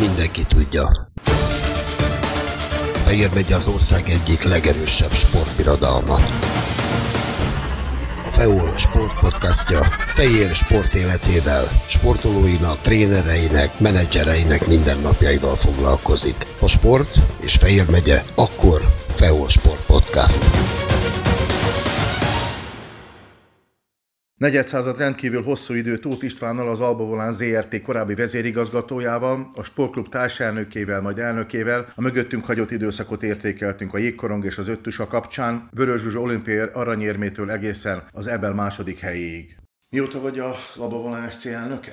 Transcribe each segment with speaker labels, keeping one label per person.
Speaker 1: mindenki tudja. Fehér megy az ország egyik legerősebb sportbirodalma. A FEOL Sport podcastja Fehér sport életével, sportolóinak, trénereinek, menedzsereinek mindennapjaival foglalkozik. A sport és Fehér megye, akkor FEOL Sport Podcast.
Speaker 2: Negyedszázad rendkívül hosszú idő Tóth Istvánnal, az Alba Volán ZRT korábbi vezérigazgatójával, a sportklub társelnökével, majd elnökével a mögöttünk hagyott időszakot értékeltünk a jégkorong és az öttusa kapcsán, Vörös Zsuzsa olimpiai aranyérmétől egészen az Ebel második helyéig. Mióta vagy a Alba Volán SC elnöke?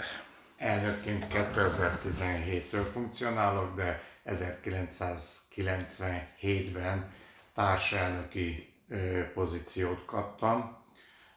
Speaker 3: Elnökként 2017-től funkcionálok, de 1997-ben társelnöki pozíciót kaptam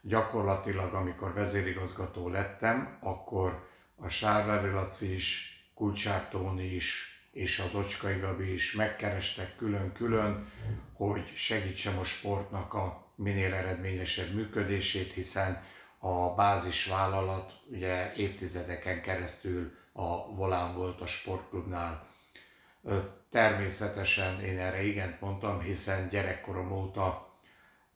Speaker 3: gyakorlatilag, amikor vezérigazgató lettem, akkor a Sárvári Laci is, Kulcsák Tóni is, és az Ocskai Gabi is megkerestek külön-külön, hogy segítsem a sportnak a minél eredményesebb működését, hiszen a bázisvállalat ugye évtizedeken keresztül a volán volt a sportklubnál. Természetesen én erre igent mondtam, hiszen gyerekkorom óta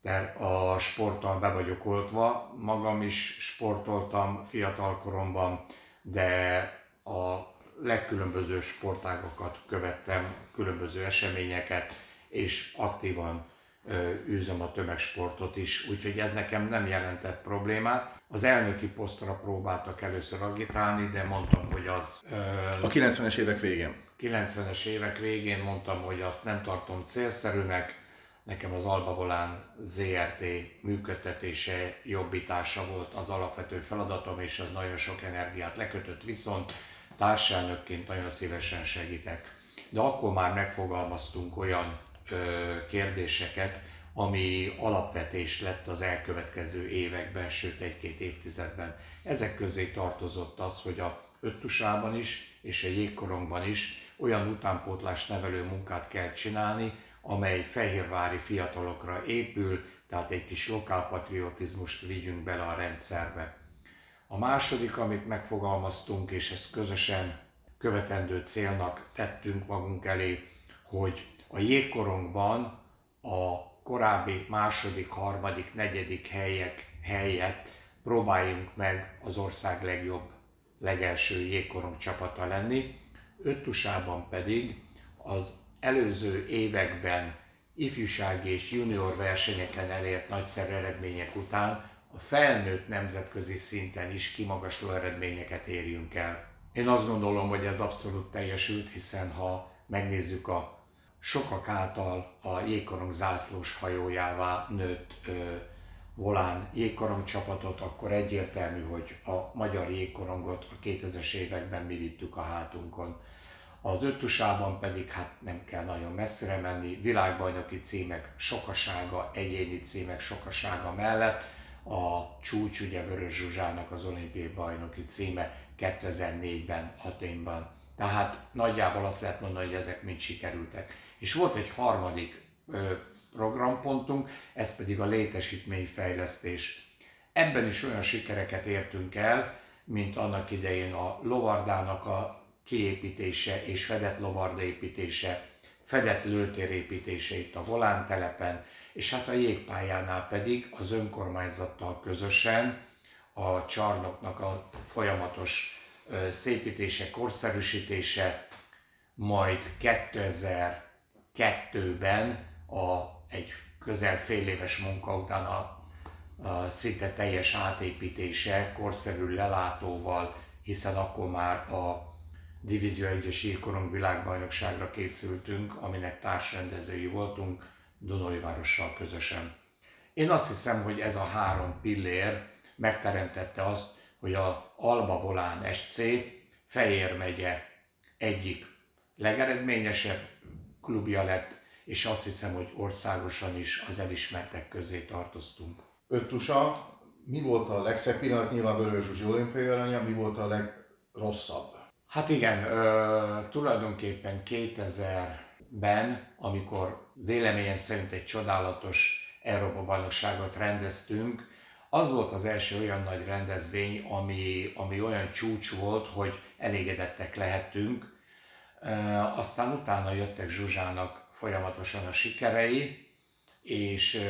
Speaker 3: mert a sporttal be vagyok oltva. Magam is sportoltam fiatalkoromban, de a legkülönbözőbb sportágokat követtem, különböző eseményeket, és aktívan űzöm a tömegsportot is, úgyhogy ez nekem nem jelentett problémát. Az elnöki posztra próbáltak először agitálni, de mondtam, hogy az...
Speaker 2: A 90-es évek végén.
Speaker 3: 90-es évek végén mondtam, hogy azt nem tartom célszerűnek, Nekem az Alba Volán ZRT működtetése, jobbítása volt az alapvető feladatom, és az nagyon sok energiát lekötött, viszont társelnökként nagyon szívesen segítek. De akkor már megfogalmaztunk olyan ö, kérdéseket, ami alapvetés lett az elkövetkező években, sőt egy-két évtizedben. Ezek közé tartozott az, hogy a öttusában is és a jégkorongban is olyan utánpótlás nevelő munkát kell csinálni, amely fehérvári fiatalokra épül, tehát egy kis lokálpatriotizmust vigyünk bele a rendszerbe. A második, amit megfogalmaztunk, és ezt közösen követendő célnak tettünk magunk elé, hogy a jégkorongban a korábbi második, harmadik, negyedik helyek helyett próbáljunk meg az ország legjobb, legelső jégkorong csapata lenni. Öttusában pedig az előző években ifjúsági és junior versenyeken elért nagyszerű eredmények után a felnőtt nemzetközi szinten is kimagasló eredményeket érjünk el. Én azt gondolom, hogy ez abszolút teljesült, hiszen ha megnézzük a sokak által a jégkorong zászlós hajójává nőtt ö, volán jégkorong csapatot, akkor egyértelmű, hogy a magyar jégkorongot a 2000-es években mi vittük a hátunkon. Az öttusában pedig hát nem kell nagyon messzire menni, világbajnoki címek sokasága, egyéni címek sokasága mellett a csúcs ugye Vörös Zsuzsának az olimpiai bajnoki címe 2004-ben Aténban. Tehát nagyjából azt lehet mondani, hogy ezek mind sikerültek. És volt egy harmadik ö, programpontunk, ez pedig a létesítményfejlesztés. Ebben is olyan sikereket értünk el, mint annak idején a Lovardának a kiépítése és fedett lovarda építése, fedett lőtér építése itt a Volán telepen, és hát a jégpályánál pedig az önkormányzattal közösen a csarnoknak a folyamatos szépítése, korszerűsítése, majd 2002-ben a, egy közel fél éves munka után a, a szinte teljes átépítése, korszerű lelátóval, hiszen akkor már a Divízió 1-es írkorong világbajnokságra készültünk, aminek társrendezői voltunk Dunajvárossal közösen. Én azt hiszem, hogy ez a három pillér megteremtette azt, hogy a Alba Volán SC Fejér megye egyik legeredményesebb klubja lett, és azt hiszem, hogy országosan is az elismertek közé tartoztunk.
Speaker 2: Öttusa, mi volt a legszebb pillanat? Nyilván Vörös Zsuzsi olimpiai aranya, mi volt a legrosszabb?
Speaker 3: Hát igen, ö, tulajdonképpen 2000-ben, amikor véleményem szerint egy csodálatos Európa-bajnokságot rendeztünk, az volt az első olyan nagy rendezvény, ami, ami olyan csúcs volt, hogy elégedettek lehetünk. Aztán utána jöttek Zsuzsának folyamatosan a sikerei, és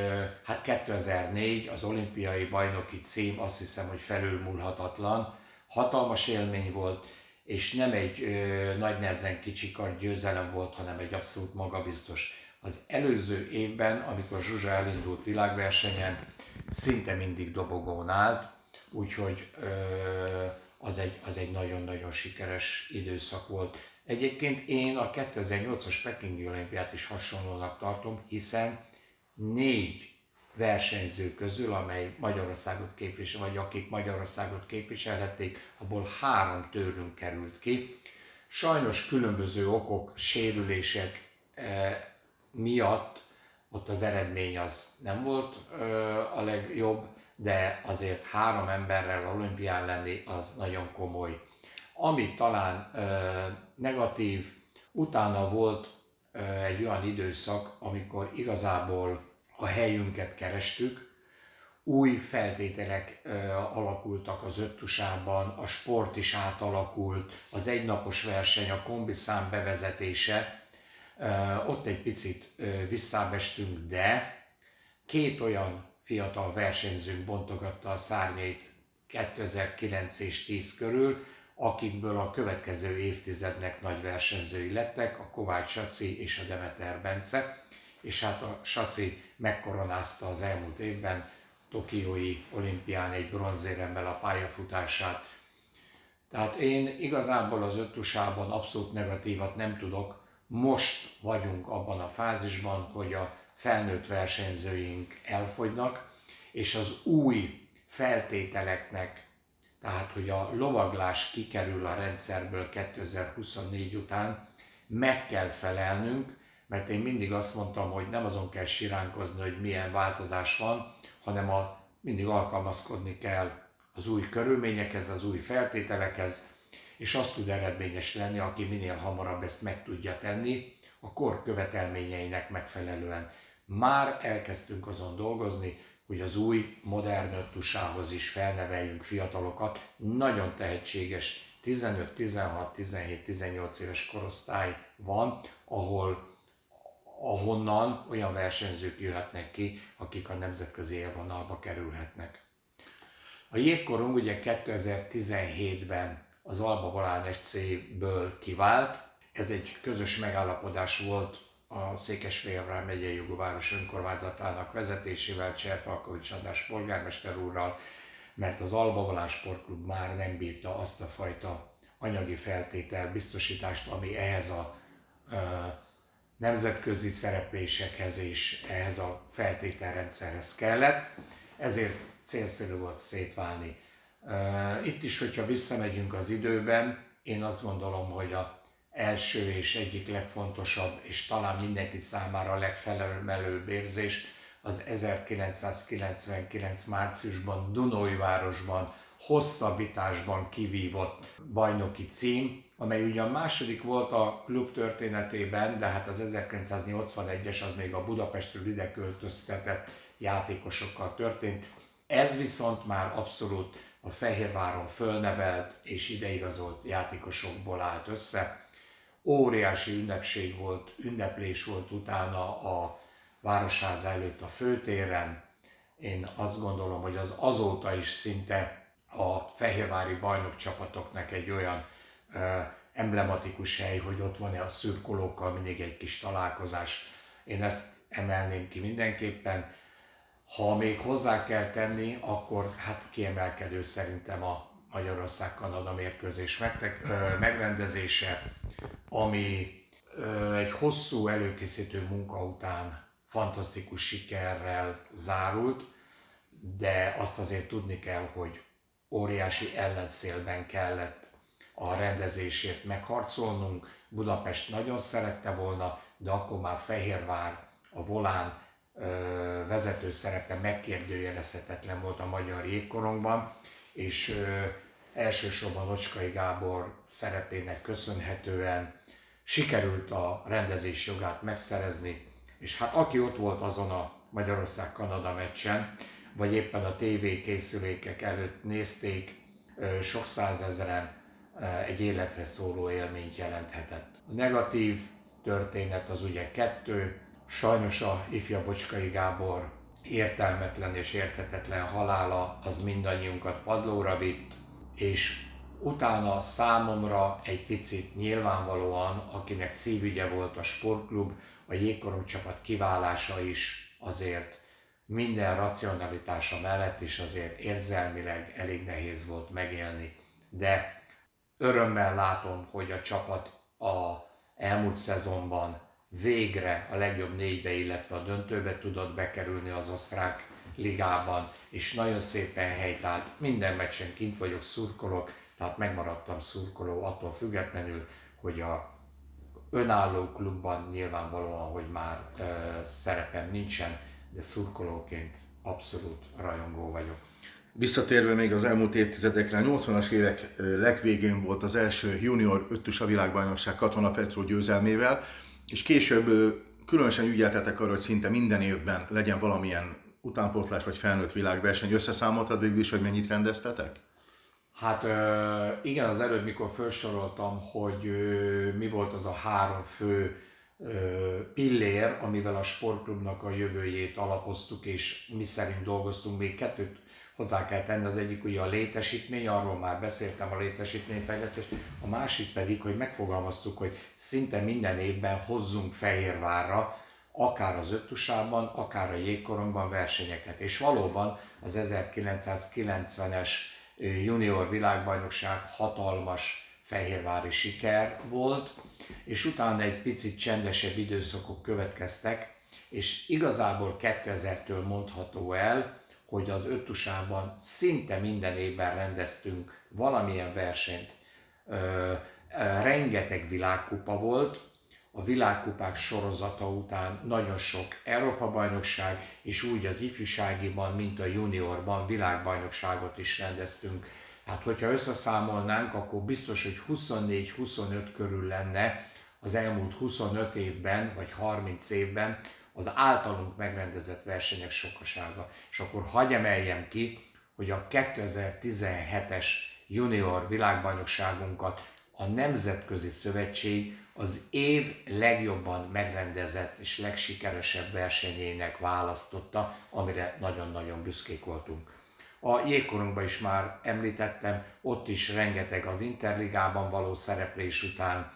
Speaker 3: hát 2004 az olimpiai bajnoki cím azt hiszem, hogy felülmúlhatatlan, hatalmas élmény volt, és nem egy ö, nagy nehezen kicsikar győzelem volt, hanem egy abszolút magabiztos. Az előző évben, amikor Zsuzsa elindult világversenyen, szinte mindig dobogón állt, úgyhogy ö, az egy, az egy nagyon-nagyon sikeres időszak volt. Egyébként én a 2008-as Pekingi olimpiát is hasonlónak tartom, hiszen négy versenyző közül, amely Magyarországot képvisel, vagy akik Magyarországot képviselhették, abból három tőlünk került ki. Sajnos különböző okok, sérülések eh, miatt ott az eredmény az nem volt eh, a legjobb, de azért három emberrel olimpián lenni az nagyon komoly. Ami talán eh, negatív, utána volt egy olyan időszak, amikor igazából a helyünket kerestük, új feltételek alakultak az öttusában, a sport is átalakult, az egynapos verseny, a kombiszám bevezetése, ott egy picit visszábestünk, de két olyan fiatal versenyzőnk bontogatta a szárnyait 2009 és 10 körül, akikből a következő évtizednek nagy versenyzői lettek, a Kovács Saci és a Demeter Bence és hát a Saci megkoronázta az elmúlt évben Tokiói olimpián egy bronzéremmel a pályafutását. Tehát én igazából az öttusában abszolút negatívat nem tudok. Most vagyunk abban a fázisban, hogy a felnőtt versenyzőink elfogynak, és az új feltételeknek, tehát hogy a lovaglás kikerül a rendszerből 2024 után, meg kell felelnünk, mert én mindig azt mondtam, hogy nem azon kell siránkozni, hogy milyen változás van, hanem a, mindig alkalmazkodni kell az új körülményekhez, az új feltételekhez, és azt tud eredményes lenni, aki minél hamarabb ezt meg tudja tenni, a kor követelményeinek megfelelően. Már elkezdtünk azon dolgozni, hogy az új modern öttusához is felneveljünk fiatalokat. Nagyon tehetséges 15, 16, 17, 18 éves korosztály van, ahol ahonnan olyan versenyzők jöhetnek ki, akik a nemzetközi élvonalba kerülhetnek. A jégkorong ugye 2017-ben az Alba Volán SC-ből kivált. Ez egy közös megállapodás volt a Székesfehérvár megyei jogóváros önkormányzatának vezetésével, Cserpalkovics András polgármester úrral, mert az Alba Volán Sportklub már nem bírta azt a fajta anyagi feltétel biztosítást, ami ehhez a nemzetközi szereplésekhez és ehhez a feltételrendszerhez kellett, ezért célszerű volt szétválni. Itt is, hogyha visszamegyünk az időben, én azt gondolom, hogy a első és egyik legfontosabb, és talán mindenki számára a legfelemelőbb érzés az 1999. márciusban Dunói-városban hosszabbításban kivívott bajnoki cím, amely ugyan második volt a klub történetében, de hát az 1981-es az még a Budapestről ide költöztetett játékosokkal történt. Ez viszont már abszolút a Fehérváron fölnevelt és ideigazolt játékosokból állt össze. Óriási ünnepség volt, ünneplés volt utána a Városház előtt a főtéren. Én azt gondolom, hogy az azóta is szinte a fehérvári bajnok csapatoknak egy olyan emblematikus hely, hogy ott van a szürkolókkal mindig egy kis találkozás. Én ezt emelném ki mindenképpen. Ha még hozzá kell tenni, akkor hát kiemelkedő szerintem a Magyarország-Kanada mérkőzés megrendezése, ami egy hosszú előkészítő munka után fantasztikus sikerrel zárult, de azt azért tudni kell, hogy óriási ellenszélben kellett a rendezésért megharcolnunk. Budapest nagyon szerette volna, de akkor már Fehérvár, a Volán vezető szerepe megkérdőjelezhetetlen volt a magyar jégkorongban, és elsősorban Ocskai Gábor szerepének köszönhetően sikerült a rendezés jogát megszerezni, és hát aki ott volt azon a Magyarország-Kanada meccsen, vagy éppen a TV készülékek előtt nézték sok százezeren, egy életre szóló élményt jelenthetett. A negatív történet az ugye kettő, sajnos a ifja Bocskai Gábor értelmetlen és értetetlen halála az mindannyiunkat padlóra vitt, és utána számomra egy picit nyilvánvalóan, akinek szívügye volt a sportklub, a jégkorong csapat kiválása is azért minden racionalitása mellett is azért érzelmileg elég nehéz volt megélni. De örömmel látom, hogy a csapat a elmúlt szezonban végre a legjobb négybe, illetve a döntőbe tudott bekerülni az osztrák ligában, és nagyon szépen helytált. Minden meccsen kint vagyok, szurkolok, tehát megmaradtam szurkoló attól függetlenül, hogy a önálló klubban nyilvánvalóan, hogy már ö, szerepem nincsen, de szurkolóként abszolút rajongó vagyok.
Speaker 2: Visszatérve még az elmúlt évtizedekre, a 80-as évek legvégén volt az első junior ötös a világbajnokság Katona Petro győzelmével, és később különösen ügyeltetek arra, hogy szinte minden évben legyen valamilyen utánpótlás vagy felnőtt világverseny. Összeszámoltad végül is, hogy mennyit rendeztetek?
Speaker 3: Hát igen, az előbb, mikor felsoroltam, hogy mi volt az a három fő pillér, amivel a sportklubnak a jövőjét alapoztuk, és mi szerint dolgoztunk, még kettőt hozzá kell tenni, az egyik ugye a létesítmény, arról már beszéltem a létesítményfejlesztés, a másik pedig, hogy megfogalmaztuk, hogy szinte minden évben hozzunk Fehérvárra, akár az öttusában, akár a jégkorongban versenyeket. És valóban az 1990-es junior világbajnokság hatalmas fehérvári siker volt, és utána egy picit csendesebb időszakok következtek, és igazából 2000-től mondható el, hogy az öttusában szinte minden évben rendeztünk valamilyen versenyt. Rengeteg világkupa volt, a világkupák sorozata után nagyon sok Európa-bajnokság, és úgy az ifjúságiban, mint a juniorban világbajnokságot is rendeztünk. Hát, hogyha összeszámolnánk, akkor biztos, hogy 24-25 körül lenne az elmúlt 25 évben, vagy 30 évben az általunk megrendezett versenyek sokasága. És akkor hagy emeljem ki, hogy a 2017-es junior világbajnokságunkat a Nemzetközi Szövetség az év legjobban megrendezett és legsikeresebb versenyének választotta, amire nagyon-nagyon büszkék voltunk. A jégkorunkban is már említettem, ott is rengeteg az Interligában való szereplés után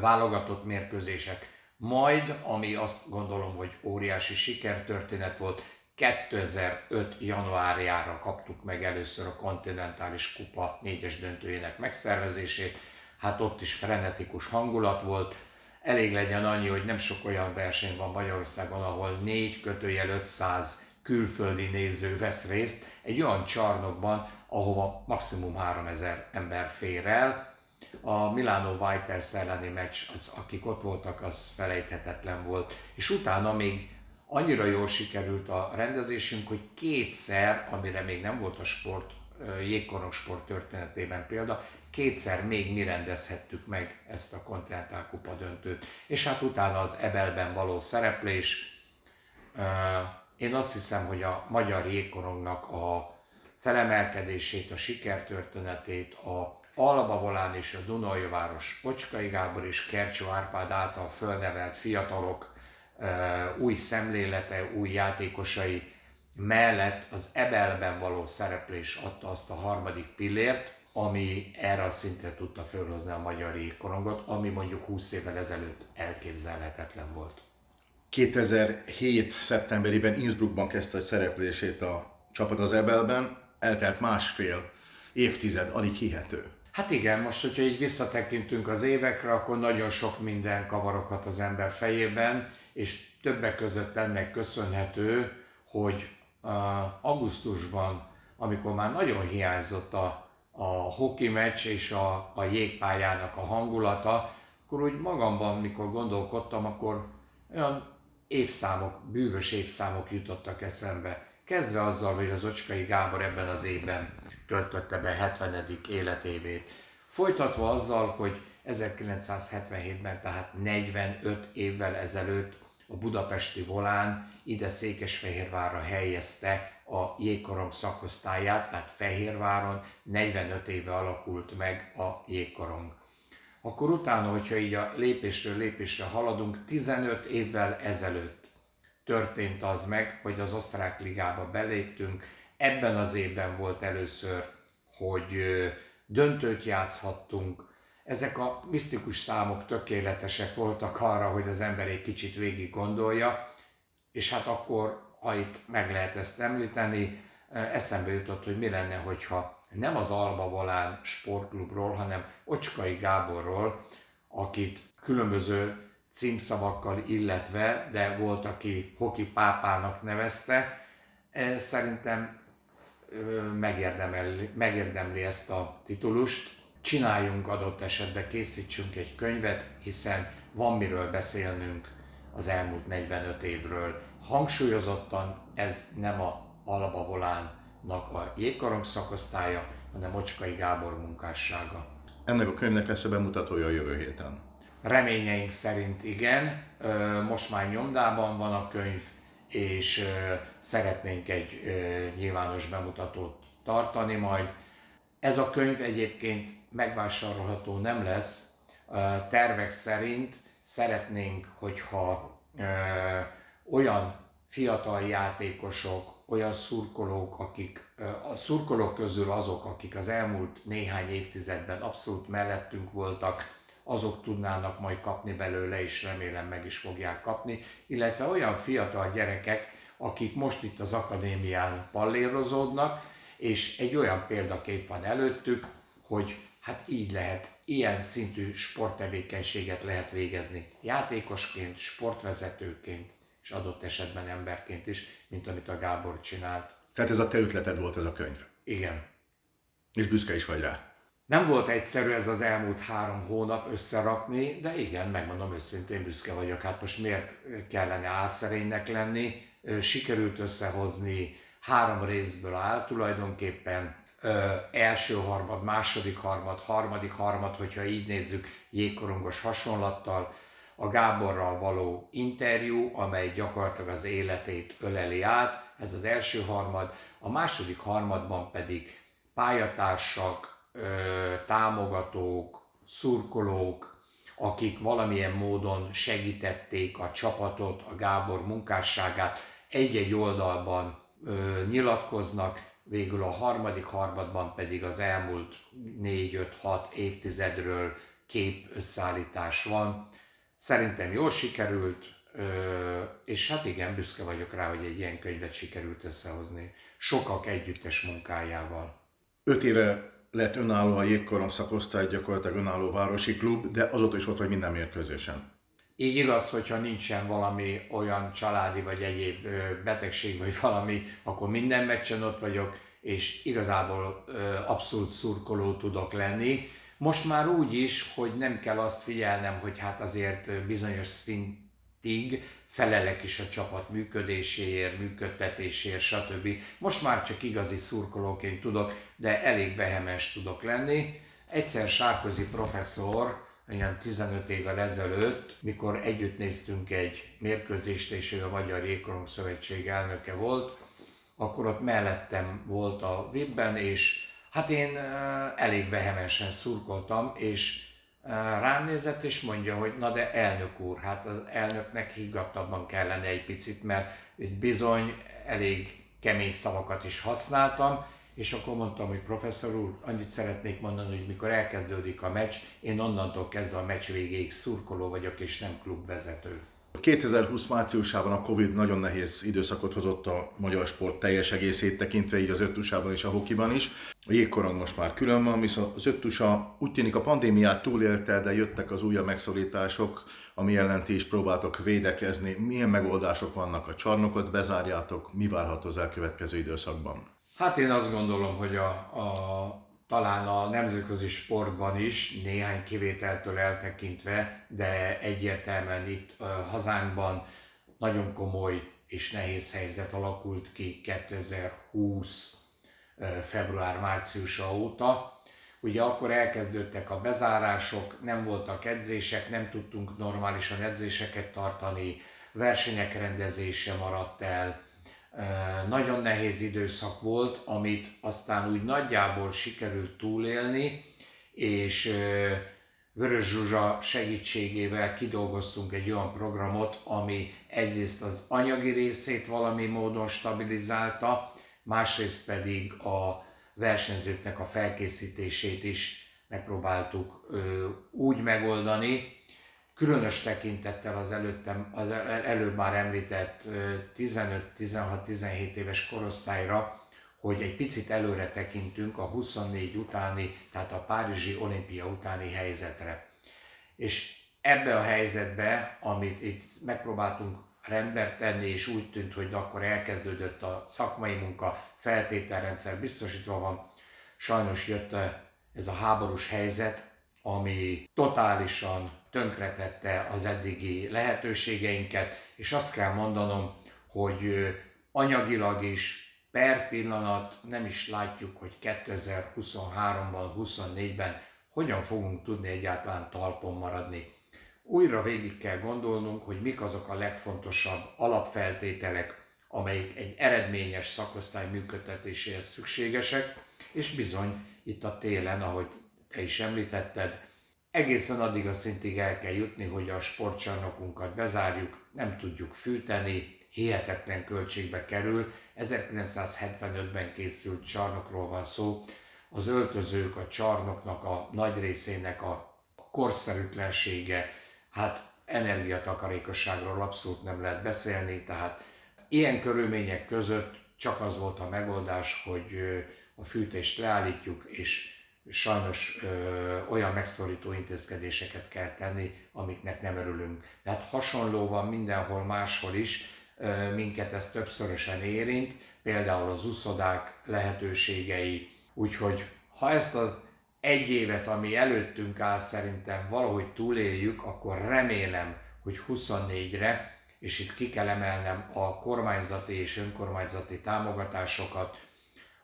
Speaker 3: válogatott mérkőzések, majd, ami azt gondolom, hogy óriási sikertörténet volt, 2005. januárjára kaptuk meg először a kontinentális kupa négyes döntőjének megszervezését, hát ott is frenetikus hangulat volt. Elég legyen annyi, hogy nem sok olyan verseny van Magyarországon, ahol 4 kötőjel 500 külföldi néző vesz részt egy olyan csarnokban, ahova maximum 3000 ember fér el. A Milano Vipers elleni meccs, az, akik ott voltak, az felejthetetlen volt. És utána még annyira jól sikerült a rendezésünk, hogy kétszer, amire még nem volt a sport, jégkorong sport történetében példa, kétszer még mi rendezhettük meg ezt a Continental Kupa döntőt. És hát utána az Ebelben való szereplés. Én azt hiszem, hogy a magyar jégkorongnak a felemelkedését, a sikertörténetét a Alba és a Dunajváros Pocskai Gábor és Kercsó Árpád által fölnevelt fiatalok új szemlélete, új játékosai mellett az Ebelben való szereplés adta azt a harmadik pillért, ami erre a szintre tudta fölhozni a magyar jégkorongot, ami mondjuk 20 évvel ezelőtt elképzelhetetlen volt.
Speaker 2: 2007. szeptemberében Innsbruckban kezdte a szereplését a csapat az Ebelben, eltelt másfél évtized, alig hihető.
Speaker 3: Hát igen, most, hogyha így visszatekintünk az évekre, akkor nagyon sok minden kavaroghat az ember fejében, és többek között ennek köszönhető, hogy augusztusban, amikor már nagyon hiányzott a a hoki meccs és a, a jégpályának a hangulata, akkor úgy magamban, mikor gondolkodtam, akkor olyan évszámok, bűvös évszámok jutottak eszembe. Kezdve azzal, hogy az Ocskai Gábor ebben az évben töltötte be 70. életévét. Folytatva azzal, hogy 1977-ben, tehát 45 évvel ezelőtt a budapesti volán ide Székesfehérvárra helyezte a jégkorong szakosztályát, tehát Fehérváron 45 éve alakult meg a jégkorong. Akkor utána, hogyha így a lépésről lépésre haladunk, 15 évvel ezelőtt történt az meg, hogy az osztrák ligába beléptünk. Ebben az évben volt először, hogy döntőt játszhattunk. Ezek a misztikus számok tökéletesek voltak arra, hogy az ember egy kicsit végig gondolja, és hát akkor, ha itt meg lehet ezt említeni, eszembe jutott, hogy mi lenne, hogyha nem az Alba Volán sportklubról, hanem Ocskai Gáborról, akit különböző címszavakkal illetve, de volt, aki hoki pápának nevezte, szerintem megérdemli, megérdemli ezt a titulust. Csináljunk adott esetben, készítsünk egy könyvet, hiszen van miről beszélnünk az elmúlt 45 évről. Hangsúlyozottan ez nem a Alba Volánnak a jégkorong szakosztálya, hanem Ocskai Gábor munkássága.
Speaker 2: Ennek a könyvnek lesz a bemutatója a jövő héten.
Speaker 3: Reményeink szerint igen. Most már nyomdában van a könyv, és szeretnénk egy nyilvános bemutatót tartani majd. Ez a könyv egyébként megvásárolható nem lesz. Tervek szerint szeretnénk, hogyha olyan fiatal játékosok, olyan szurkolók, akik a szurkolók közül azok, akik az elmúlt néhány évtizedben abszolút mellettünk voltak, azok tudnának majd kapni belőle, és remélem meg is fogják kapni, illetve olyan fiatal gyerekek, akik most itt az akadémián pallérozódnak, és egy olyan példakép van előttük, hogy hát így lehet, ilyen szintű sporttevékenységet lehet végezni játékosként, sportvezetőként, és adott esetben emberként is, mint amit a Gábor csinált.
Speaker 2: Tehát ez a te ötleted volt ez a könyv?
Speaker 3: Igen.
Speaker 2: És büszke is vagy rá?
Speaker 3: Nem volt egyszerű ez az elmúlt három hónap összerakni, de igen, megmondom őszintén, büszke vagyok. Hát most miért kellene álszerénynek lenni? Sikerült összehozni, három részből áll tulajdonképpen. Ö, első harmad, második harmad, harmadik harmad, hogyha így nézzük, jégkorongos hasonlattal, a Gáborral való interjú, amely gyakorlatilag az életét öleli át, ez az első harmad, a második harmadban pedig pályatársak, támogatók, szurkolók, akik valamilyen módon segítették a csapatot, a Gábor munkásságát, egy-egy oldalban nyilatkoznak, végül a harmadik harmadban pedig az elmúlt 4-5-6 évtizedről kép összeállítás van. Szerintem jól sikerült, és hát igen, büszke vagyok rá, hogy egy ilyen könyvet sikerült összehozni. Sokak együttes munkájával.
Speaker 2: Öt éve lett önálló a jégkorong szakosztály, gyakorlatilag önálló városi klub, de azóta is ott vagy minden mérkőzésen.
Speaker 3: Így igaz, hogyha nincsen valami olyan családi vagy egyéb betegség vagy valami, akkor minden meccsen ott vagyok, és igazából abszolút szurkoló tudok lenni. Most már úgy is, hogy nem kell azt figyelnem, hogy hát azért bizonyos szintig felelek is a csapat működéséért, működtetéséért, stb. Most már csak igazi szurkolóként tudok, de elég vehemens tudok lenni. Egyszer Sárközi professzor, olyan 15 évvel ezelőtt, mikor együtt néztünk egy mérkőzést, és ő a Magyar Jégkorong Szövetség elnöke volt, akkor ott mellettem volt a vibben, és hát én elég vehemensen szurkoltam, és rám nézett és mondja, hogy na de elnök úr, hát az elnöknek higgadtabban kellene egy picit, mert egy bizony elég kemény szavakat is használtam, és akkor mondtam, hogy professzor úr, annyit szeretnék mondani, hogy mikor elkezdődik a meccs, én onnantól kezdve a meccs végéig szurkoló vagyok, és nem klubvezető.
Speaker 2: 2020 márciusában a Covid nagyon nehéz időszakot hozott a magyar sport teljes egészét tekintve, így az öttusában és a hokiban is. A jégkorong most már külön van, viszont az öttusa úgy tűnik a pandémiát túlélte, de jöttek az újabb megszorítások, ami ellen is próbáltok védekezni. Milyen megoldások vannak a csarnokot, bezárjátok, mi várható az elkövetkező időszakban?
Speaker 3: Hát én azt gondolom, hogy a, a talán a nemzetközi sportban is, néhány kivételtől eltekintve, de egyértelműen itt hazánkban nagyon komoly és nehéz helyzet alakult ki 2020 február-márciusa óta. Ugye akkor elkezdődtek a bezárások, nem voltak edzések, nem tudtunk normálisan edzéseket tartani, versenyek rendezése maradt el, Nagyon nehéz időszak volt, amit aztán úgy nagyjából sikerült túlélni, és Vörös Zsuzsa segítségével kidolgoztunk egy olyan programot, ami egyrészt az anyagi részét valami módon stabilizálta, másrészt pedig a versenyzőknek a felkészítését is megpróbáltuk úgy megoldani, különös tekintettel az, előttem, az előbb már említett 15-16-17 éves korosztályra, hogy egy picit előre tekintünk a 24 utáni, tehát a Párizsi olimpia utáni helyzetre. És ebbe a helyzetbe, amit itt megpróbáltunk rendbe tenni, és úgy tűnt, hogy akkor elkezdődött a szakmai munka, feltételrendszer biztosítva van, sajnos jött ez a háborús helyzet, ami totálisan tönkretette az eddigi lehetőségeinket, és azt kell mondanom, hogy anyagilag is per pillanat nem is látjuk, hogy 2023-ban, 24-ben hogyan fogunk tudni egyáltalán talpon maradni. Újra végig kell gondolnunk, hogy mik azok a legfontosabb alapfeltételek, amelyik egy eredményes szakosztály működtetéséhez szükségesek, és bizony itt a télen, ahogy te is említetted, egészen addig a szintig el kell jutni, hogy a sportcsarnokunkat bezárjuk, nem tudjuk fűteni, hihetetlen költségbe kerül. 1975-ben készült csarnokról van szó. Az öltözők, a csarnoknak a nagy részének a korszerűtlensége, hát energiatakarékosságról abszolút nem lehet beszélni, tehát ilyen körülmények között csak az volt a megoldás, hogy a fűtést leállítjuk, és sajnos ö, olyan megszorító intézkedéseket kell tenni, amiknek nem örülünk. Tehát hasonló van mindenhol máshol is, ö, minket ez többszörösen érint, például az uszodák lehetőségei, úgyhogy ha ezt az egy évet, ami előttünk áll szerintem valahogy túléljük, akkor remélem, hogy 24-re, és itt ki kell emelnem a kormányzati és önkormányzati támogatásokat,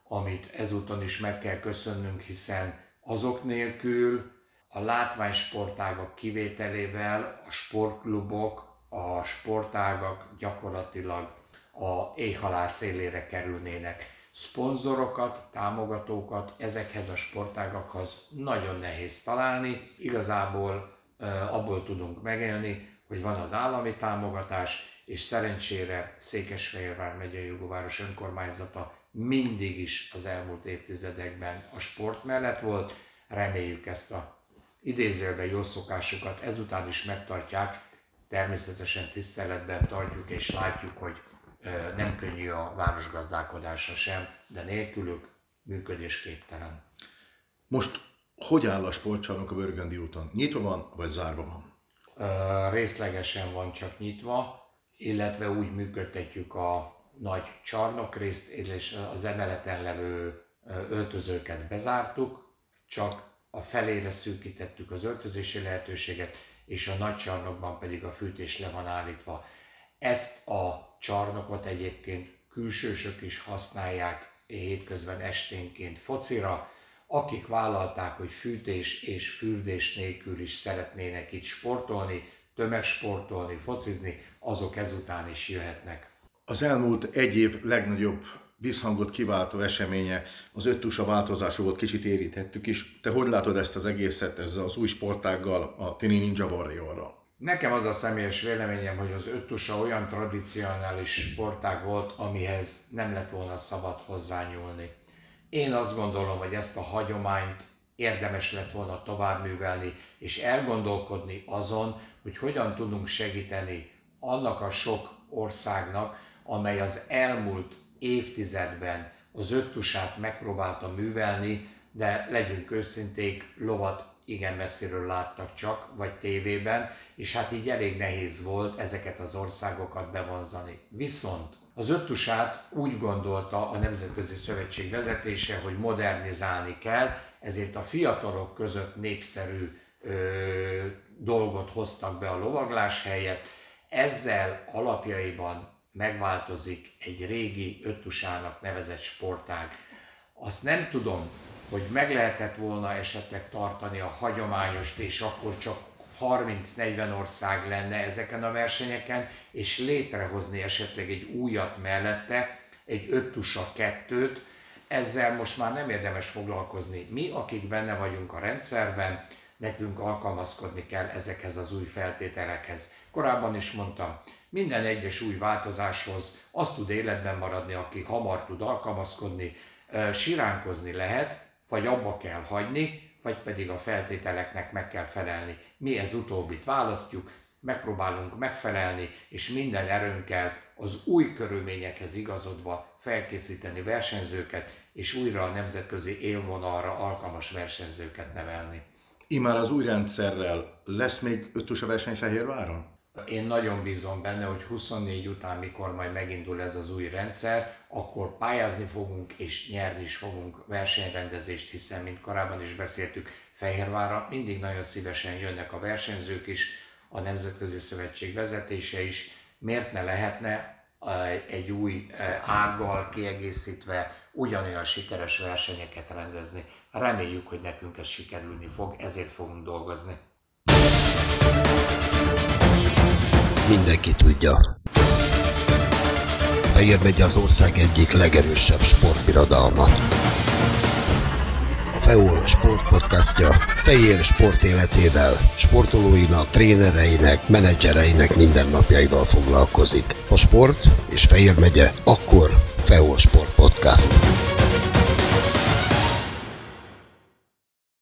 Speaker 3: amit ezúton is meg kell köszönnünk, hiszen azok nélkül a látványsportágak kivételével a sportklubok, a sportágak gyakorlatilag a éjhalál szélére kerülnének. Szponzorokat, támogatókat ezekhez a sportágakhoz nagyon nehéz találni. Igazából abból tudunk megélni, hogy van az állami támogatás, és szerencsére Székesfehérvár megyei jogóváros önkormányzata mindig is az elmúlt évtizedekben a sport mellett volt. Reméljük ezt a idézőben jó szokásukat ezután is megtartják. Természetesen tiszteletben tartjuk és látjuk, hogy nem könnyű a városgazdálkodása sem, de nélkülük működésképtelen.
Speaker 2: Most hogy áll a sportcsarnok a Börgöndi úton? Nyitva van, vagy zárva van?
Speaker 3: Részlegesen van csak nyitva, illetve úgy működtetjük a nagy csarnokrészt és az emeleten levő öltözőket bezártuk, csak a felére szűkítettük az öltözési lehetőséget, és a nagy csarnokban pedig a fűtés le van állítva. Ezt a csarnokot egyébként külsősök is használják hétközben esténként focira, akik vállalták, hogy fűtés és fürdés nélkül is szeretnének itt sportolni, tömegsportolni, focizni, azok ezután is jöhetnek.
Speaker 2: Az elmúlt egy év legnagyobb visszhangot kiváltó eseménye az öttusa változása volt, kicsit érítettük is. Te hogy látod ezt az egészet ezzel az új sportággal, a Tini Ninja Warriorral?
Speaker 3: Nekem az a személyes véleményem, hogy az öttusa olyan tradicionális sportág volt, amihez nem lett volna szabad hozzányúlni. Én azt gondolom, hogy ezt a hagyományt érdemes lett volna továbbművelni, és elgondolkodni azon, hogy hogyan tudunk segíteni annak a sok országnak, amely az elmúlt évtizedben az öttusát megpróbálta művelni, de legyünk őszinték, lovat igen messziről láttak csak, vagy tévében, és hát így elég nehéz volt ezeket az országokat bevonzani. Viszont az öttusát úgy gondolta a Nemzetközi Szövetség vezetése, hogy modernizálni kell, ezért a fiatalok között népszerű ö, dolgot hoztak be a lovaglás helyett. Ezzel alapjaiban megváltozik egy régi öttusának nevezett sportág. Azt nem tudom, hogy meg lehetett volna esetleg tartani a hagyományos, és akkor csak 30-40 ország lenne ezeken a versenyeken, és létrehozni esetleg egy újat mellette, egy 5 tusa kettőt, ezzel most már nem érdemes foglalkozni. Mi, akik benne vagyunk a rendszerben, nekünk alkalmazkodni kell ezekhez az új feltételekhez. Korábban is mondtam, minden egyes új változáshoz az tud életben maradni, aki hamar tud alkalmazkodni, siránkozni lehet, vagy abba kell hagyni, vagy pedig a feltételeknek meg kell felelni. Mi ez utóbbit választjuk, megpróbálunk megfelelni, és minden erőnkkel az új körülményekhez igazodva felkészíteni versenyzőket, és újra a nemzetközi élvonalra alkalmas versenyzőket nevelni.
Speaker 2: Imár az új rendszerrel lesz még ötös a verseny Fehérváron?
Speaker 3: Én nagyon bízom benne, hogy 24 után, mikor majd megindul ez az új rendszer, akkor pályázni fogunk és nyerni is fogunk versenyrendezést, hiszen, mint korábban is beszéltük, Fehérvárra mindig nagyon szívesen jönnek a versenyzők is, a Nemzetközi Szövetség vezetése is. Miért ne lehetne egy új ággal kiegészítve ugyanolyan sikeres versenyeket rendezni. Reméljük, hogy nekünk ez sikerülni fog, ezért fogunk dolgozni.
Speaker 1: Mindenki tudja. Fejér megy az ország egyik legerősebb sportbirodalma. FEOL sportpodcastja Fejér sport életével, sportolóinak, trénereinek, menedzsereinek mindennapjaival foglalkozik. A sport és Fejér megye, akkor FEOL Sport Podcast.